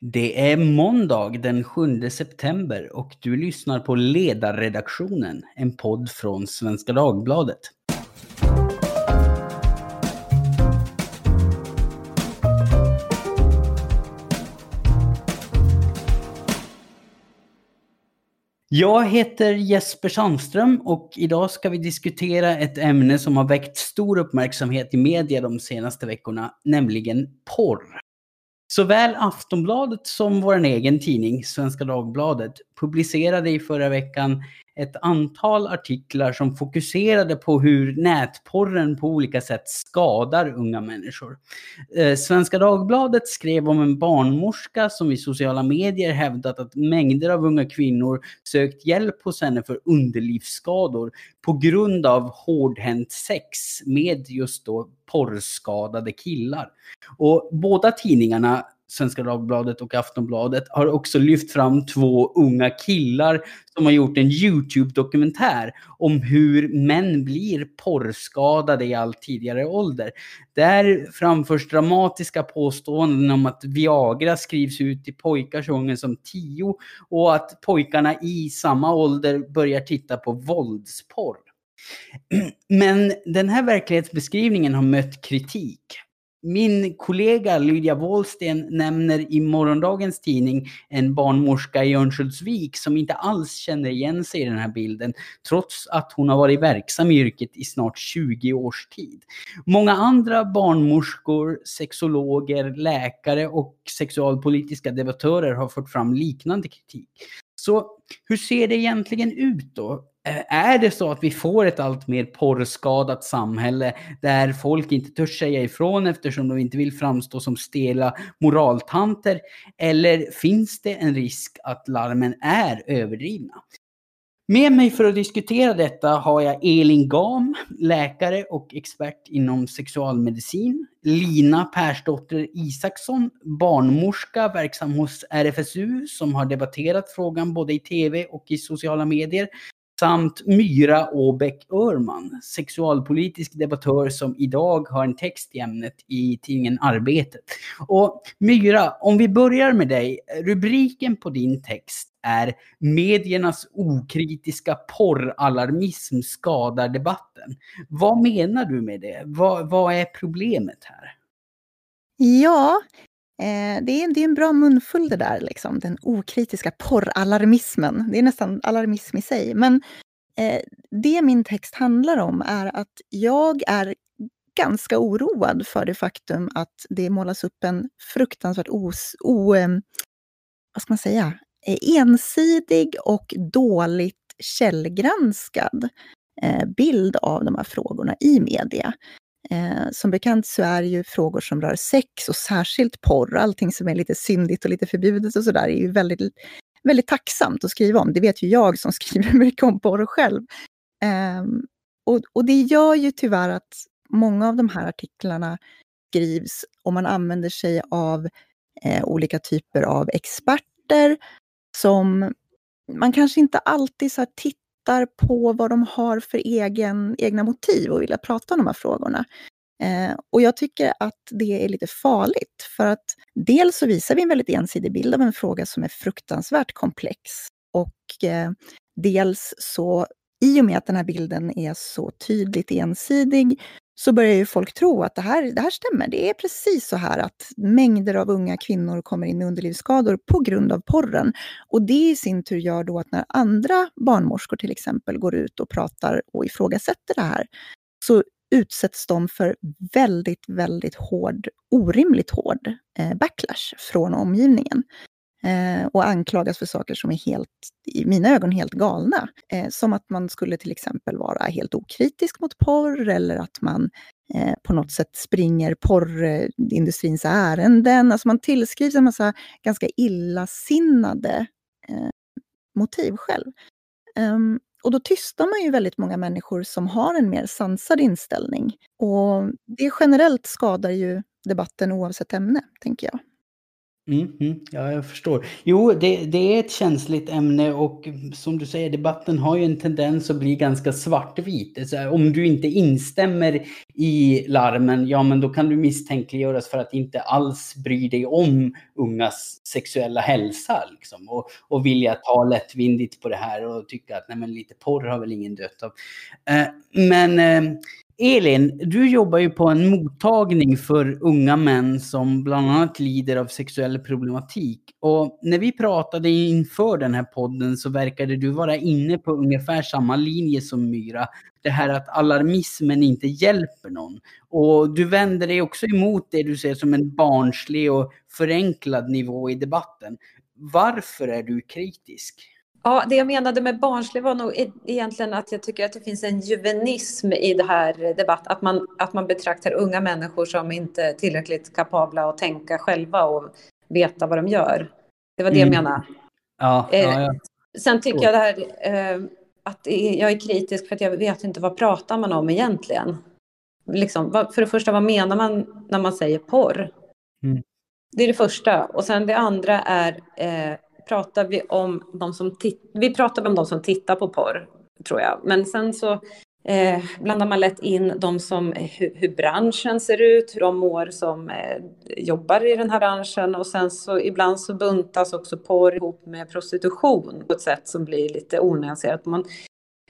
Det är måndag den 7 september och du lyssnar på Ledarredaktionen, en podd från Svenska Dagbladet. Jag heter Jesper Sandström och idag ska vi diskutera ett ämne som har väckt stor uppmärksamhet i media de senaste veckorna, nämligen porr. Såväl Aftonbladet som vår egen tidning, Svenska Dagbladet, publicerade i förra veckan ett antal artiklar som fokuserade på hur nätporren på olika sätt skadar unga människor. Eh, Svenska Dagbladet skrev om en barnmorska som i sociala medier hävdat att mängder av unga kvinnor sökt hjälp hos henne för underlivsskador på grund av hårdhänt sex med just då porrskadade killar. Och båda tidningarna Svenska Dagbladet och Aftonbladet har också lyft fram två unga killar som har gjort en YouTube-dokumentär om hur män blir porrskadade i allt tidigare ålder. Där framförs dramatiska påståenden om att Viagra skrivs ut till pojkar så unga som tio och att pojkarna i samma ålder börjar titta på våldsporr. Men den här verklighetsbeskrivningen har mött kritik. Min kollega Lydia Wåhlsten nämner i morgondagens tidning en barnmorska i Örnsköldsvik som inte alls känner igen sig i den här bilden, trots att hon har varit verksam i yrket i snart 20 års tid. Många andra barnmorskor, sexologer, läkare och sexualpolitiska debattörer har fört fram liknande kritik. Så hur ser det egentligen ut då? Eh, är det så att vi får ett allt mer porrskadat samhälle där folk inte törs säga ifrån eftersom de inte vill framstå som stela moraltanter? Eller finns det en risk att larmen är överdrivna? Med mig för att diskutera detta har jag Elin Gam, läkare och expert inom sexualmedicin. Lina Persdotter Isaksson, barnmorska verksam hos RFSU som har debatterat frågan både i tv och i sociala medier samt Myra Åbäck Örman, sexualpolitisk debattör som idag har en text i ämnet i tidningen Arbetet. Och Myra, om vi börjar med dig. Rubriken på din text är Mediernas okritiska porralarmism skadar debatten. Vad menar du med det? Vad, vad är problemet här? Ja, Eh, det, är, det är en bra munfull det där, liksom, den okritiska porralarmismen. Det är nästan alarmism i sig. Men eh, det min text handlar om är att jag är ganska oroad för det faktum att det målas upp en fruktansvärt os, o, eh, vad ska man säga, eh, ensidig och dåligt källgranskad eh, bild av de här frågorna i media. Eh, som bekant så är ju frågor som rör sex och särskilt porr, allting som är lite syndigt och lite förbjudet och sådär, är ju väldigt, väldigt tacksamt att skriva om. Det vet ju jag som skriver mycket om porr själv. Eh, och, och det gör ju tyvärr att många av de här artiklarna skrivs och man använder sig av eh, olika typer av experter som man kanske inte alltid så tittar tittar på vad de har för egen, egna motiv och vilja prata om de här frågorna. Eh, och jag tycker att det är lite farligt, för att dels så visar vi en väldigt ensidig bild av en fråga som är fruktansvärt komplex. Och eh, dels så, i och med att den här bilden är så tydligt ensidig, så börjar ju folk tro att det här, det här stämmer. Det är precis så här att mängder av unga kvinnor kommer in med underlivsskador på grund av porren. Och det i sin tur gör då att när andra barnmorskor till exempel går ut och pratar och ifrågasätter det här, så utsätts de för väldigt, väldigt hård, orimligt hård eh, backlash från omgivningen Eh, och anklagas för saker som är helt, i mina ögon, helt galna. Eh, som att man skulle till exempel vara helt okritisk mot porr eller att man eh, på något sätt springer porrindustrins ärenden. Alltså man tillskrivs en massa ganska illasinnade eh, motiv själv. Um, och då tystar man ju väldigt många människor som har en mer sansad inställning. Och det generellt skadar ju debatten oavsett ämne, tänker jag. Mm, mm, ja, jag förstår. Jo, det, det, är ett känsligt ämne och som du säger, debatten har ju en tendens att bli ganska svartvit. Alltså, om du inte instämmer i larmen, ja men då kan du misstänkliggöras för att inte alls bry dig om ungas sexuella hälsa. Liksom, och, och vilja ta lättvindigt på det här och tycka att nej, men lite porr har väl ingen dött av. Eh, men eh, Elin, du jobbar ju på en mottagning för unga män som bland annat lider av sexuell problematik. Och när vi pratade inför den här podden så verkade du vara inne på ungefär samma linje som Myra. Det här att alarmismen inte hjälper någon. Och du vänder dig också emot det du ser som en barnslig och förenklad nivå i debatten. Varför är du kritisk? Ja, det jag menade med barnslig var nog e- egentligen att jag tycker att det finns en juvenism i det här debatt. Att man, att man betraktar unga människor som inte är tillräckligt kapabla att tänka själva och veta vad de gör. Det var det mm. jag menade. Ja, ja, ja. Eh, sen tycker jag det här eh, att jag är kritisk för att jag vet inte vad pratar man om egentligen. Liksom, för det första, vad menar man när man säger porr? Mm. Det är det första. Och sen det andra är eh, pratar vi om de som, vi pratar om de som tittar på porr, tror jag. Men sen så eh, blandar man lätt in de som, eh, hur, hur, branschen ser ut, hur de mår som eh, jobbar i den här branschen och sen så ibland så buntas också porr ihop med prostitution på ett sätt som blir lite onyanserat. Man,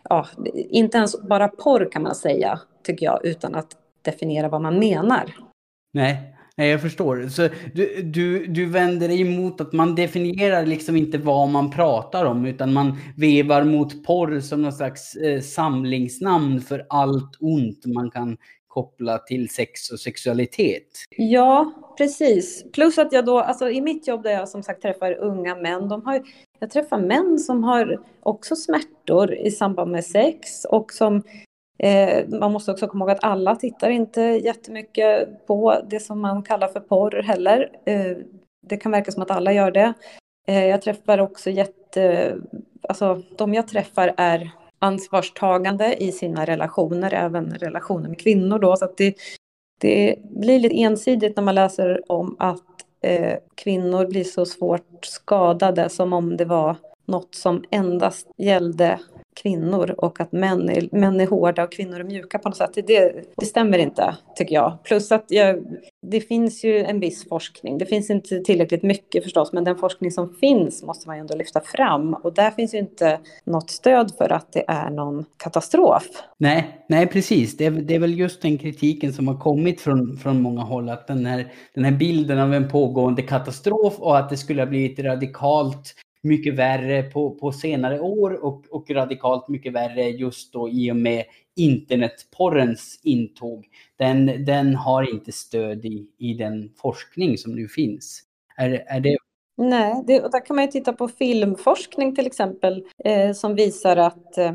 ja, inte ens bara porr kan man säga, tycker jag, utan att definiera vad man menar. Nej, Nej, jag förstår. Så du, du, du vänder dig emot att man definierar liksom inte vad man pratar om, utan man vevar mot porr som någon slags eh, samlingsnamn för allt ont man kan koppla till sex och sexualitet. Ja, precis. Plus att jag då, alltså i mitt jobb där jag som sagt träffar unga män, de har, jag träffar män som har också smärtor i samband med sex och som Eh, man måste också komma ihåg att alla tittar inte jättemycket på det som man kallar för porr heller. Eh, det kan verka som att alla gör det. Eh, jag träffar också jätte... Alltså de jag träffar är ansvarstagande i sina relationer, även relationer med kvinnor då. Så att det, det blir lite ensidigt när man läser om att eh, kvinnor blir så svårt skadade som om det var något som endast gällde kvinnor och att män är, män är hårda och kvinnor är mjuka på något sätt. Det, det stämmer inte, tycker jag. Plus att jag, det finns ju en viss forskning. Det finns inte tillräckligt mycket förstås, men den forskning som finns måste man ju ändå lyfta fram. Och där finns ju inte något stöd för att det är någon katastrof. Nej, nej precis. Det är, det är väl just den kritiken som har kommit från, från många håll. Att den här, den här bilden av en pågående katastrof och att det skulle ha blivit radikalt mycket värre på, på senare år och, och radikalt mycket värre just då i och med internetporrens intåg. Den, den har inte stöd i, i den forskning som nu finns. Är, är det Nej, det, och där kan man ju titta på filmforskning till exempel eh, som visar att eh,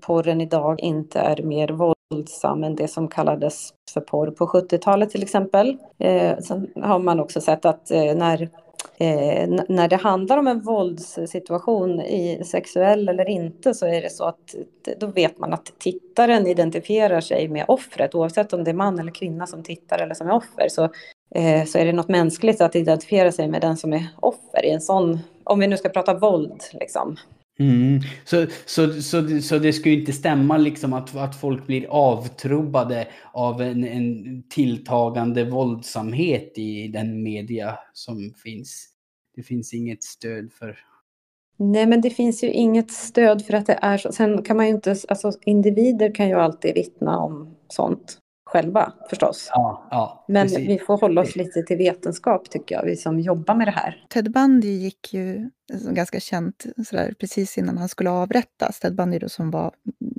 porren idag inte är mer våldsam än det som kallades för porr på 70-talet till exempel. Eh, sen har man också sett att eh, när eh, när det handlar om en våldssituation, i sexuell eller inte, så är det så att då vet man att tittaren identifierar sig med offret, oavsett om det är man eller kvinna som tittar eller som är offer, så, eh, så är det något mänskligt att identifiera sig med den som är offer i en sån, om vi nu ska prata våld liksom. Mm. Så, så, så, så det skulle inte stämma liksom att, att folk blir avtrubbade av en, en tilltagande våldsamhet i den media som finns. Det finns inget stöd för... Nej, men det finns ju inget stöd för att det är så. Sen kan man ju inte, alltså individer kan ju alltid vittna om sånt själva förstås. Ja, ja, Men vi får hålla oss lite till vetenskap tycker jag, vi som jobbar med det här. Ted Bundy gick ju, ganska känt, sådär, precis innan han skulle avrättas, Ted Bundy då, som var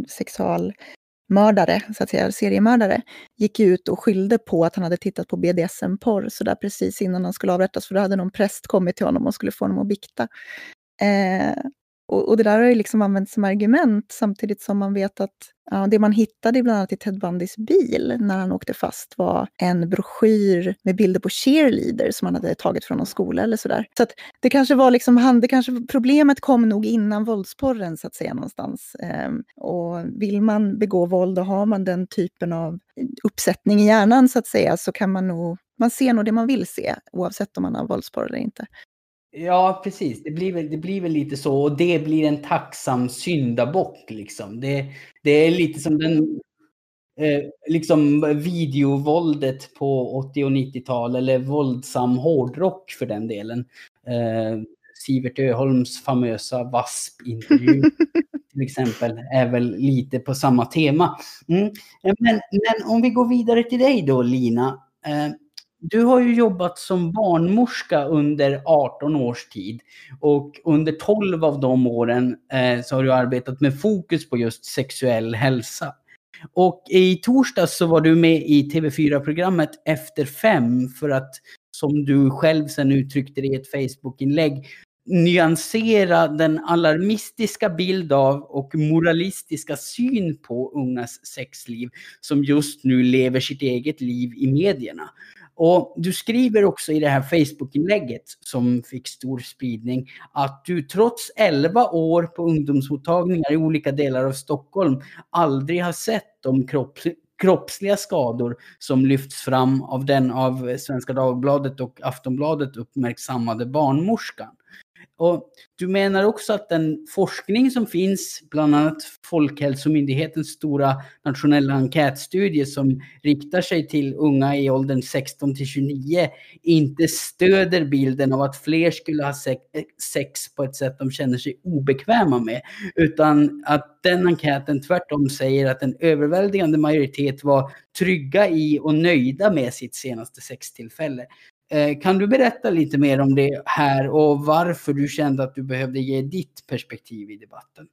sexualmördare, så att säga, seriemördare, gick ut och skyllde på att han hade tittat på BDSM-porr sådär precis innan han skulle avrättas, för då hade någon präst kommit till honom och skulle få honom att bikta. Eh, och, och, det där har ju liksom använts som argument samtidigt som man vet att ja, det man hittade bland annat i Ted Bundys bil när han åkte fast var en broschyr med bilder på cheerleaders som han hade tagit från någon skola eller sådär. Så att det kanske var liksom, han, det kanske, problemet kom nog innan våldsporren så att säga någonstans. Ehm, och vill man begå våld och har man den typen av uppsättning i hjärnan så att säga så kan man nog Man ser nog det man vill se, oavsett om man har våldsporr eller inte. Ja, precis. Det blir, väl, det blir väl lite så. Och det blir en tacksam syndabock. Liksom. Det, det är lite som den eh, liksom videovåldet på 80 och 90-tal. Eller våldsam hårdrock för den delen. Eh, Sivert Öholms famösa VASP-intervju till exempel är väl lite på samma tema. Mm. Men, men om vi går vidare till dig då Lina. Eh, du har ju jobbat som barnmorska under 18 års tid och under 12 av de åren eh, så har du arbetat med fokus på just sexuell hälsa. Och i torsdags så var du med i TV4-programmet Efter fem för att, som du själv sen uttryckte det i ett Facebook-inlägg, nyansera den alarmistiska bild av och moralistiska syn på ungas sexliv som just nu lever sitt eget liv i medierna. Och du skriver också i det här Facebook-inlägget som fick stor spridning att du trots 11 år på ungdomsmottagningar i olika delar av Stockholm aldrig har sett de kropps kroppsliga skador som lyfts fram av den av Svenska Dagbladet och Aftonbladet uppmärksammade barnmorskan. Och du menar också att den forskning som finns, bland annat Folkhälsomyndighetens stora nationella enkätstudie som riktar sig till unga i åldern 16 till 29, inte stöder bilden av att fler skulle ha sex på ett sätt de känner sig obekväma med, utan att den enkäten tvärtom säger att en överväldigande majoritet var trygga i och nöjda med sitt senaste sextillfälle. Eh, kan du berätta lite mer om det här och varför du kände att du behövde ge ditt perspektiv i debatten?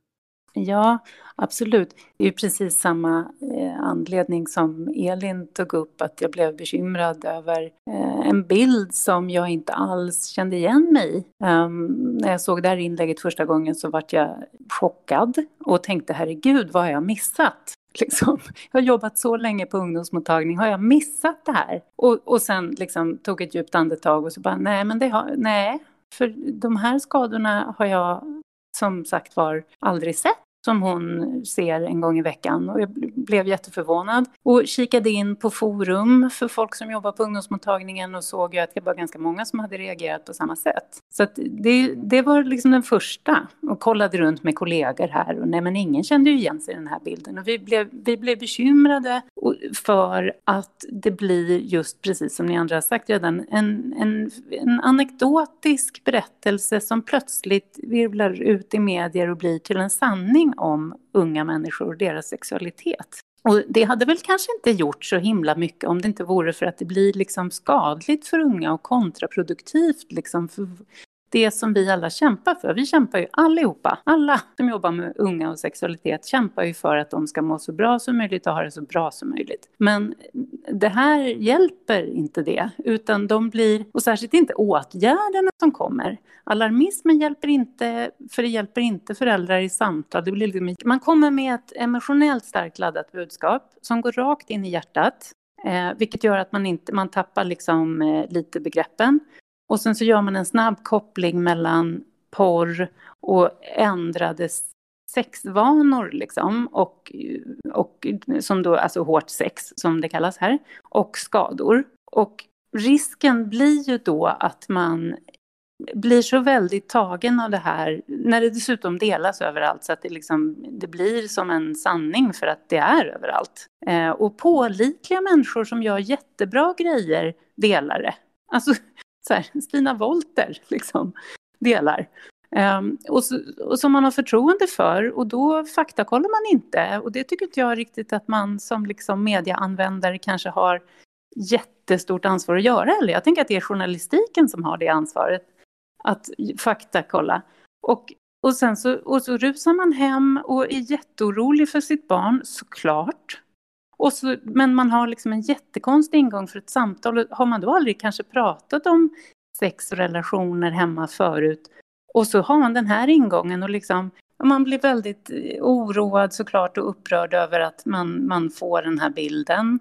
Ja, absolut. Det är ju precis samma eh, anledning som Elin tog upp, att jag blev bekymrad över eh, en bild som jag inte alls kände igen mig i. Ehm, när jag såg det här inlägget första gången så vart jag chockad och tänkte herregud, vad har jag missat? Liksom. Jag har jobbat så länge på ungdomsmottagning, har jag missat det här? Och, och sen liksom tog ett djupt andetag och så bara, nej men det har, nej, för de här skadorna har jag som sagt var aldrig sett som hon ser en gång i veckan. Och jag blev jätteförvånad. Och kikade in på forum för folk som jobbar på ungdomsmottagningen och såg ju att det var ganska många som hade reagerat på samma sätt. Så det, det var liksom den första. Och kollade runt med kollegor här. Och nej men ingen kände ju igen sig i den här bilden. Och vi blev, vi blev bekymrade för att det blir just precis som ni andra har sagt redan en, en, en anekdotisk berättelse som plötsligt virvlar ut i medier och blir till en sanning om unga människor och deras sexualitet. Och det hade väl kanske inte gjort så himla mycket om det inte vore för att det blir liksom skadligt för unga och kontraproduktivt liksom för det som vi alla kämpar för. Vi kämpar ju allihopa, alla som jobbar med unga och sexualitet kämpar ju för att de ska må så bra som möjligt och ha det så bra som möjligt. Men det här hjälper inte det, utan de blir, och särskilt inte åtgärderna som kommer. Alarmismen hjälper inte, för det hjälper inte föräldrar i samtal. Det blir liksom, man kommer med ett emotionellt starkt laddat budskap som går rakt in i hjärtat. Eh, vilket gör att man, inte, man tappar liksom, eh, lite begreppen. Och sen så gör man en snabb koppling mellan porr och ändrade sexvanor liksom och, och som då, alltså hårt sex som det kallas här, och skador. Och risken blir ju då att man blir så väldigt tagen av det här, när det dessutom delas överallt så att det, liksom, det blir som en sanning för att det är överallt. Eh, och pålitliga människor som gör jättebra grejer delar det. Alltså, så här, Stina Wolter liksom, delar. Um, och, så, och som man har förtroende för och då faktakollar man inte och det tycker inte jag riktigt att man som liksom mediaanvändare kanske har jättestort ansvar att göra eller jag tänker att det är journalistiken som har det ansvaret att faktakolla. Och, och sen så, och så rusar man hem och är jätteorolig för sitt barn, såklart. Och så, men man har liksom en jättekonstig ingång för ett samtal. Har man då aldrig kanske pratat om sex och relationer hemma förut och så har man den här ingången och liksom man blir väldigt eh, oroad såklart och upprörd över att man, man får den här bilden.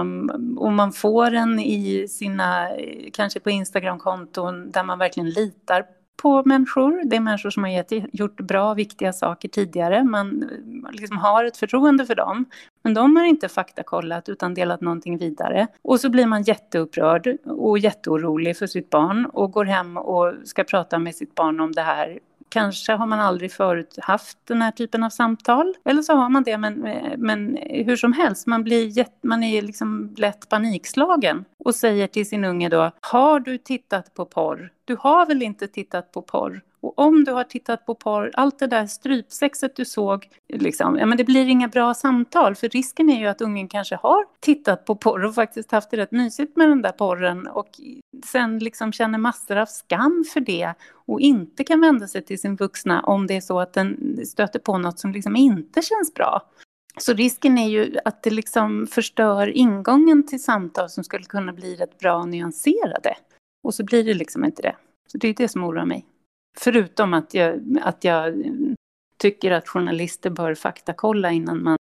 Um, och man får den i sina, eh, kanske på Instagramkonton där man verkligen litar på människor. Det är människor som har gett, gjort bra, viktiga saker tidigare. Man liksom har ett förtroende för dem. Men de har inte faktakollat utan delat någonting vidare. Och så blir man jätteupprörd och jätteorolig för sitt barn och går hem och ska prata med sitt barn om det här Kanske har man aldrig förut haft den här typen av samtal. Eller så har man det, men, men hur som helst, man, blir man är liksom lätt panikslagen och säger till sin unge då, har du tittat på porr? Du har väl inte tittat på porr? Och om du har tittat på porr, allt det där strypsexet du såg, liksom, ja, men det blir inga bra samtal. För risken är ju att ungen kanske har tittat på porr och faktiskt haft det rätt mysigt med den där porren och sen liksom känner massor av skam för det och inte kan vända sig till sin vuxna om det är så att den stöter på något som liksom inte känns bra. Så risken är ju att det liksom förstör ingången till samtal som skulle kunna bli rätt bra och nyanserade. Och så blir det liksom inte det. Så det är det som oroar mig. Förutom att jag, att jag tycker att journalister bör faktakolla innan man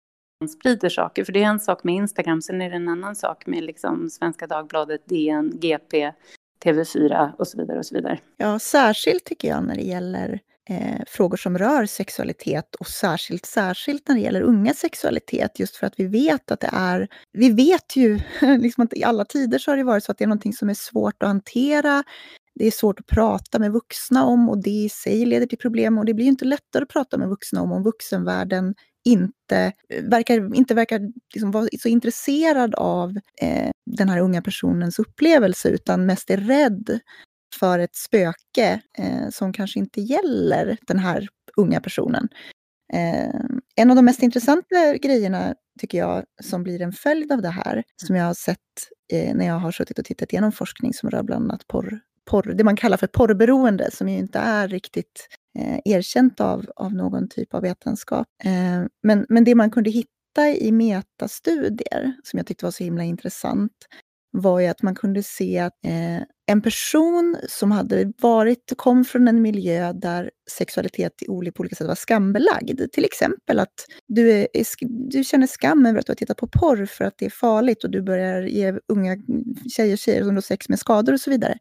sprider saker. För det är en sak med Instagram, sen är det en annan sak med liksom Svenska Dagbladet, DN, GP, TV4 och så vidare. och så vidare. Ja, särskilt tycker jag när det gäller eh, frågor som rör sexualitet och särskilt, särskilt när det gäller unga sexualitet, just för att vi vet att det är... Vi vet ju liksom att i alla tider så har det varit så att det är någonting som är svårt att hantera. Det är svårt att prata med vuxna om och det i sig leder till problem och det blir inte lättare att prata med vuxna om om vuxenvärlden inte eh, verkar, inte verkar liksom vara så intresserad av eh, den här unga personens upplevelse utan mest är rädd för ett spöke eh, som kanske inte gäller den här unga personen. Eh, en av de mest intressanta grejerna, tycker jag, som blir en följd av det här, som jag har sett eh, när jag har suttit och tittat igenom forskning som rör bland annat porr, porr, det man kallar för porrberoende, som ju inte är riktigt eh, erkänt av, av någon typ av vetenskap. Eh, men, men det man kunde hitta i metastudier, som jag tyckte var så himla intressant, var ju att man kunde se att eh, en person som hade varit, kom från en miljö där sexualitet på olika sätt var skambelagd. Till exempel att du, är, du känner skam över att du har tittat på porr för att det är farligt och du börjar ge unga tjejer, tjejer som har sex med skador och så vidare.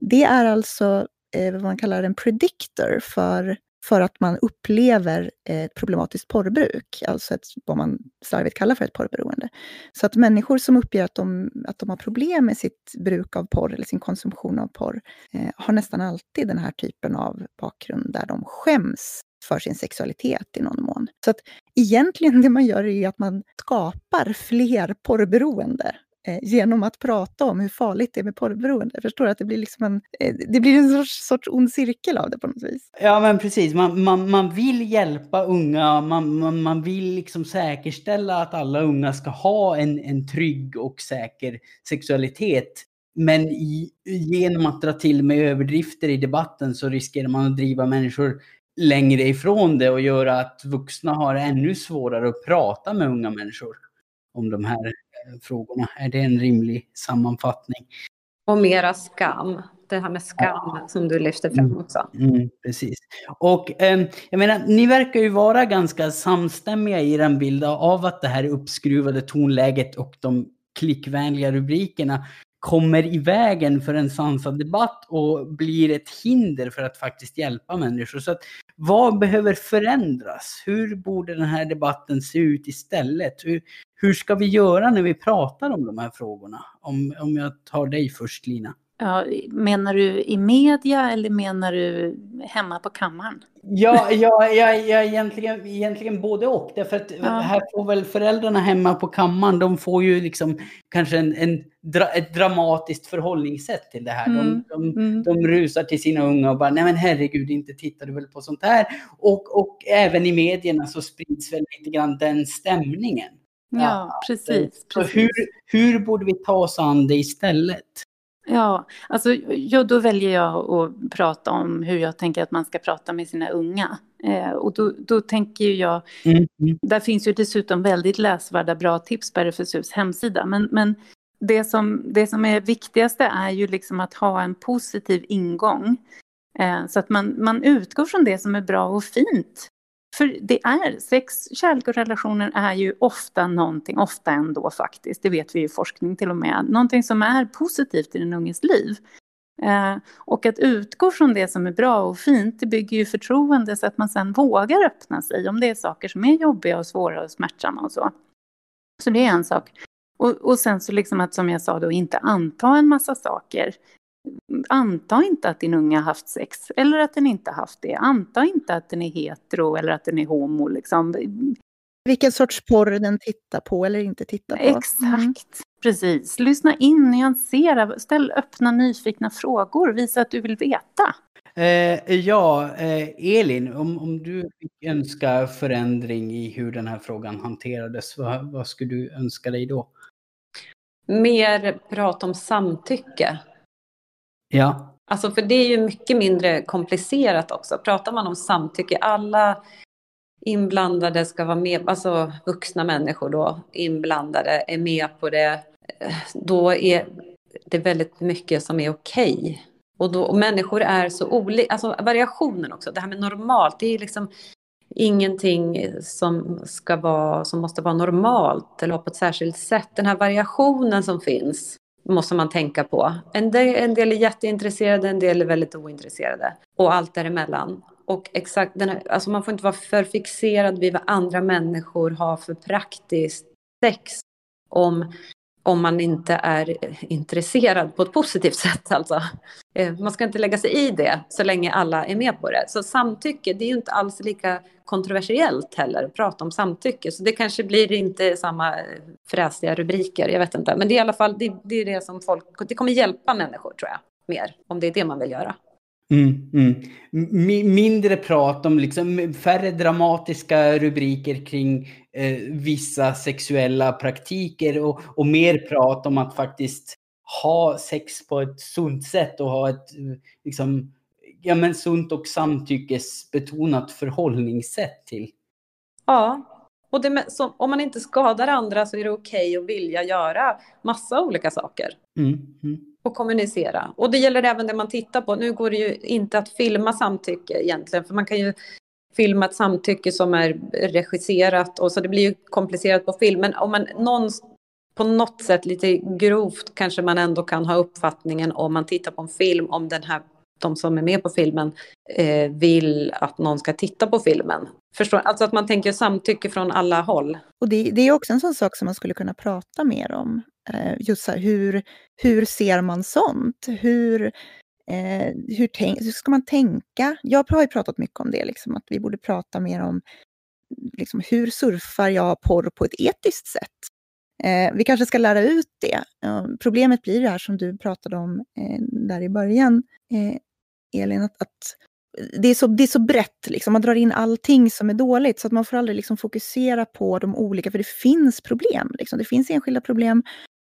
Det är alltså eh, vad man kallar en predictor för för att man upplever eh, ett problematiskt porrbruk, alltså ett, vad man slarvigt kallar för ett porrberoende. Så att människor som uppger att de, att de har problem med sitt bruk av porr eller sin konsumtion av porr eh, har nästan alltid den här typen av bakgrund där de skäms för sin sexualitet i någon mån. Så att egentligen det man gör är att man skapar fler porrberoende Eh, genom att prata om hur farligt det är med porrberoende. Jag förstår att det blir, liksom en, eh, det blir en sorts, sorts ond cirkel av det på något vis. Ja, men precis. Man, man, man vill hjälpa unga, man, man, man vill liksom säkerställa att alla unga ska ha en, en trygg och säker sexualitet. Men i, genom att dra till med överdrifter i debatten så riskerar man att driva människor längre ifrån det och göra att vuxna har ännu svårare att prata med unga människor om de här frågorna. Är det en rimlig sammanfattning? Och mera skam. Det här med skam ja. som du lyfter fram mm. också. Mm, precis. Och eh, jag menar, ni verkar ju vara ganska samstämmiga i den bilden av att det här uppskruvade tonläget och de klickvänliga rubrikerna kommer i vägen för en sansad debatt och blir ett hinder för att faktiskt hjälpa människor. Så att, vad behöver förändras? Hur borde den här debatten se ut istället? Hur, hur ska vi göra när vi pratar om de här frågorna? Om, om jag tar dig först Lina. Ja, menar du i media eller menar du hemma på kammaren? Ja, ja, ja, ja egentligen, egentligen både och. Därför att ja. här får väl föräldrarna hemma på kammaren, de får ju liksom kanske en, en ett dramatiskt förhållningssätt till det här. Mm. De, de, mm. de rusar till sina unga och bara, nej men herregud, inte tittar du väl på sånt här? Och, och även i medierna så sprids väl lite grann den stämningen. Ja, precis. Så precis. Hur, hur borde vi ta oss an det istället? Ja, alltså, ja, då väljer jag att prata om hur jag tänker att man ska prata med sina unga. Eh, och då, då tänker jag, mm. där finns ju dessutom väldigt läsvärda bra tips på RFSUs hemsida. Men, men det, som, det som är viktigaste är ju liksom att ha en positiv ingång. Eh, så att man, man utgår från det som är bra och fint för det är, sex, kärlek och relationer är ju ofta någonting, ofta ändå faktiskt, det vet vi ju i forskning till och med, någonting som är positivt i den unges liv. Eh, och att utgå från det som är bra och fint, det bygger ju förtroende så att man sen vågar öppna sig om det är saker som är jobbiga och svåra och smärtsamma och så. Så det är en sak. Och, och sen så liksom att som jag sa då inte anta en massa saker. Anta inte att din unga haft sex eller att den inte haft det. Anta inte att den är hetero eller att den är homo. Liksom. Vilken sorts porr den tittar på eller inte tittar på. Exakt, mm. precis. Lyssna in, nyansera, ställ öppna nyfikna frågor, visa att du vill veta. Eh, ja, eh, Elin, om, om du fick önska förändring i hur den här frågan hanterades, vad, vad skulle du önska dig då? Mer prat om samtycke. Ja. Alltså för det är ju mycket mindre komplicerat också. Pratar man om samtycke, alla inblandade ska vara med, alltså vuxna människor då, inblandade, är med på det, då är det väldigt mycket som är okej. Okay. Och, då, och människor är så olika, alltså variationen också, det här med normalt, det är liksom ingenting som, ska vara, som måste vara normalt eller på ett särskilt sätt. Den här variationen som finns måste man tänka på. En del, en del är jätteintresserade, en del är väldigt ointresserade. Och allt däremellan. Och exakt, den här, alltså man får inte vara för fixerad vid vad andra människor har för praktiskt sex. Om, om man inte är intresserad på ett positivt sätt alltså. Eh, man ska inte lägga sig i det så länge alla är med på det. Så samtycke, det är ju inte alls lika kontroversiellt heller att prata om samtycke. Så det kanske blir inte samma eh, fräsiga rubriker, jag vet inte. Men det är i alla fall det, det är det som folk, det kommer hjälpa människor tror jag, mer. Om det är det man vill göra. Mm, mm. Mindre prat om liksom färre dramatiska rubriker kring eh, vissa sexuella praktiker och, och mer prat om att faktiskt ha sex på ett sunt sätt och ha ett liksom, ja, men sunt och samtyckesbetonat förhållningssätt till. Ja, och det, så, om man inte skadar andra så är det okej okay att vilja göra massa olika saker. Mm, mm och kommunicera. Och det gäller även det man tittar på. Nu går det ju inte att filma samtycke egentligen, för man kan ju filma ett samtycke som är regisserat och så det blir ju komplicerat på film. Men om man någon, på något sätt lite grovt kanske man ändå kan ha uppfattningen om man tittar på en film om den här de som är med på filmen eh, vill att någon ska titta på filmen. Förstår Alltså att man tänker samtycke från alla håll. Och det, det är också en sån sak som man skulle kunna prata mer om. Eh, just så här, hur, hur ser man sånt? Hur, eh, hur, tänk, hur ska man tänka? Jag har ju pratat mycket om det, liksom, att vi borde prata mer om liksom, hur surfar jag porr på ett etiskt sätt? Eh, vi kanske ska lära ut det. Eh, problemet blir det här som du pratade om eh, där i början, eh, Elin, att, att, det, är så, det är så brett, liksom. man drar in allting som är dåligt, så att man får aldrig liksom fokusera på de olika, för det finns problem. Liksom. Det finns enskilda problem,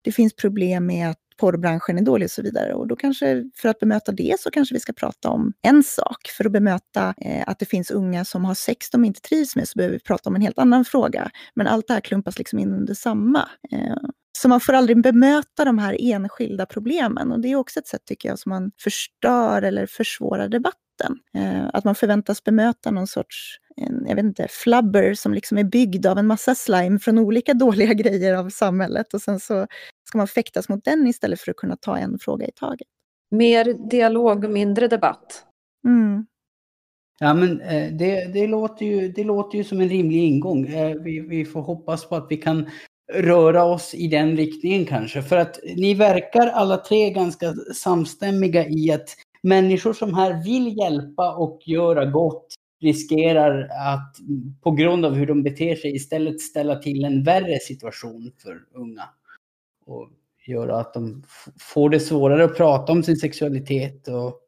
det finns problem med att porrbranschen är dålig och så vidare. Och då kanske, för att bemöta det, så kanske vi ska prata om en sak. För att bemöta eh, att det finns unga som har sex de inte trivs med, så behöver vi prata om en helt annan fråga. Men allt det här klumpas liksom in under samma. Eh, så man får aldrig bemöta de här enskilda problemen. Och det är också ett sätt, tycker jag, som man förstör eller försvårar debatten. Eh, att man förväntas bemöta någon sorts en, jag vet inte, flubber som liksom är byggd av en massa slime från olika dåliga grejer av samhället. Och sen så ska man fäktas mot den istället för att kunna ta en fråga i taget. Mer dialog och mindre debatt. Mm. Ja, men eh, det, det, låter ju, det låter ju som en rimlig ingång. Eh, vi, vi får hoppas på att vi kan röra oss i den riktningen kanske. För att ni verkar alla tre ganska samstämmiga i att människor som här vill hjälpa och göra gott riskerar att på grund av hur de beter sig istället ställa till en värre situation för unga. Och göra att de får det svårare att prata om sin sexualitet och,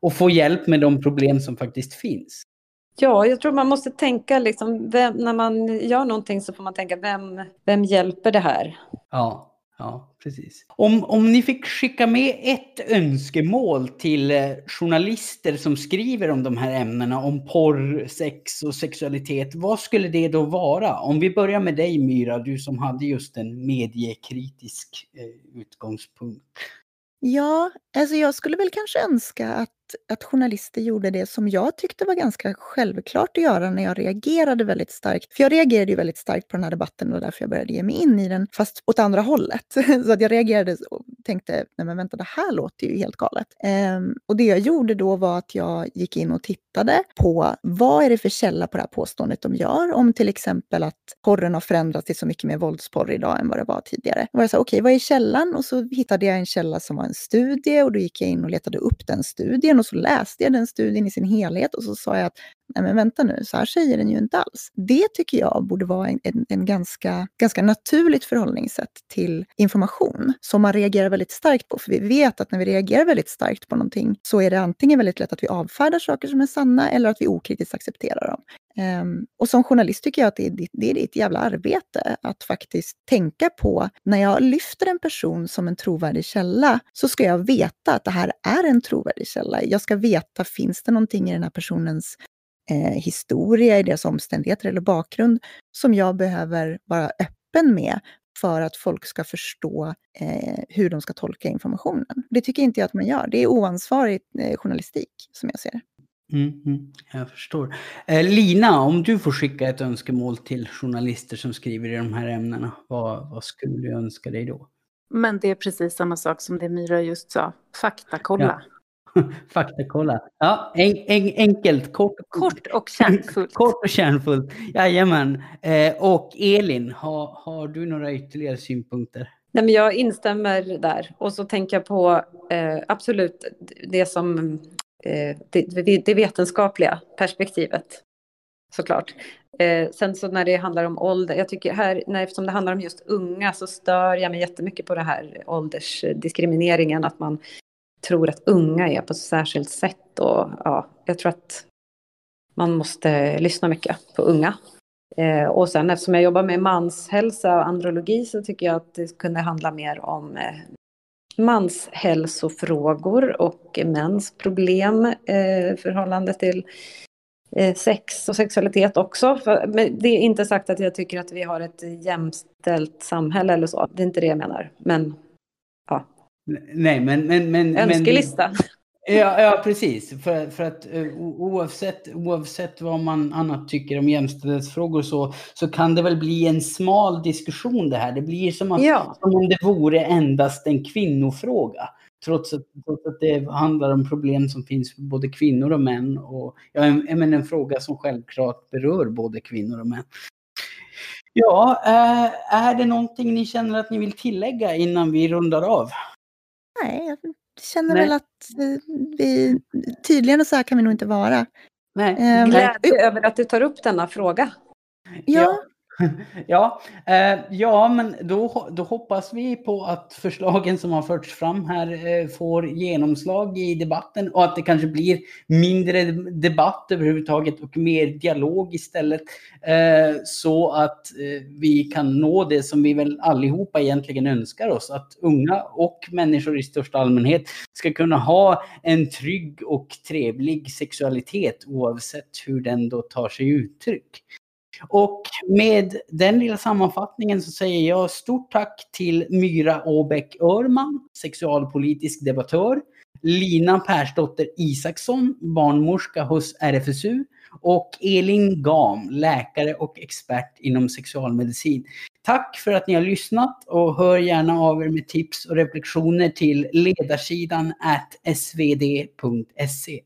och få hjälp med de problem som faktiskt finns. Ja, jag tror man måste tänka liksom, vem, när man gör någonting så får man tänka, vem, vem hjälper det här? Ja. Ja, precis. Om, om ni fick skicka med ett önskemål till eh, journalister som skriver om de här ämnena, om porr, sex och sexualitet, vad skulle det då vara? Om vi börjar med dig Myra, du som hade just en mediekritisk eh, utgångspunkt. Ja, alltså jag skulle väl kanske önska att att journalister gjorde det som jag tyckte var ganska självklart att göra när jag reagerade väldigt starkt. För jag reagerade ju väldigt starkt på den här debatten och därför jag började ge mig in i den, fast åt andra hållet. Så att jag reagerade och tänkte, nej men vänta, det här låter ju helt galet. Ehm, och det jag gjorde då var att jag gick in och tittade på vad är det för källa på det här påståendet de gör, om till exempel att porren har förändrats till så mycket mer våldsporr idag än vad det var tidigare. Och jag sa, okej, okay, vad är källan? Och så hittade jag en källa som var en studie och då gick jag in och letade upp den studien och så läste jag den studien i sin helhet och så sa jag att nej men vänta nu, så här säger den ju inte alls. Det tycker jag borde vara en, en, en ganska, ganska naturligt förhållningssätt till information som man reagerar väldigt starkt på. För vi vet att när vi reagerar väldigt starkt på någonting så är det antingen väldigt lätt att vi avfärdar saker som är sanna eller att vi okritiskt accepterar dem. Um, och som journalist tycker jag att det är, ditt, det är ditt jävla arbete att faktiskt tänka på, när jag lyfter en person som en trovärdig källa, så ska jag veta att det här är en trovärdig källa. Jag ska veta, finns det någonting i den här personens eh, historia, i deras omständigheter eller bakgrund som jag behöver vara öppen med för att folk ska förstå eh, hur de ska tolka informationen. Det tycker inte jag att man gör. Det är oansvarig eh, journalistik som jag ser det. Mm, mm, jag förstår. Eh, Lina, om du får skicka ett önskemål till journalister som skriver i de här ämnena, vad, vad skulle du önska dig då? Men det är precis samma sak som det Myra just sa, faktakolla. Ja. Faktakolla. Ja, en, en, enkelt, kort, kort och kärnfullt. kort och kärnfullt. Jajamän. Eh, och Elin, har, har du några ytterligare synpunkter? Nej, men jag instämmer där. Och så tänker jag på eh, absolut det som eh, det, det, vetenskapliga perspektivet. Såklart. Eh, sen så när det handlar om ålder, jag tycker här, när, eftersom det handlar om just unga så stör jag mig jättemycket på det här åldersdiskrimineringen, att man tror att unga är på ett särskilt sätt. Och, ja, jag tror att man måste lyssna mycket på unga. Eh, och sen eftersom jag jobbar med manshälsa och andrologi så tycker jag att det kunde handla mer om eh, manshälsofrågor och mäns problem eh, förhållande till eh, sex och sexualitet också. För, men det är inte sagt att jag tycker att vi har ett jämställt samhälle eller så. Det är inte det jag menar. Men ja, Nej, men... men, men Önskelista. Men, ja, ja, precis. För, för att uh, oavsett, oavsett vad man annat tycker om jämställdhetsfrågor så, så kan det väl bli en smal diskussion det här. Det blir som, att, ja. som om det vore endast en kvinnofråga. Trots att, trots att det handlar om problem som finns för både kvinnor och män. Och, ja, en, en, en fråga som självklart berör både kvinnor och män. Ja, äh, är det någonting ni känner att ni vill tillägga innan vi rundar av? Nej, jag känner Nej. väl att vi, tydligare så här kan vi nog inte vara. Nej. Um, Glädje över att du tar upp denna fråga. Ja, ja. Eh, ja men då, då hoppas vi på att förslagen som har förts fram här eh, får genomslag i debatten och att det kanske blir mindre debatt överhuvudtaget och mer dialog istället. Eh, så att eh, vi kan nå det som vi väl allihopa egentligen önskar oss. Att unga och människor i största allmänhet ska kunna ha en trygg och trevlig sexualitet oavsett hur den då tar sig uttryck. Och med den lilla sammanfattningen så säger jag stort tack till Myra Åbäck Örman, sexualpolitisk debattör, Lina Persdotter Isaksson, barnmorska hos RFSU och Elin Gam, läkare och expert inom sexualmedicin. Tack för att ni har lyssnat och hör gärna av er med tips och reflektioner till ledarsidan svd.se.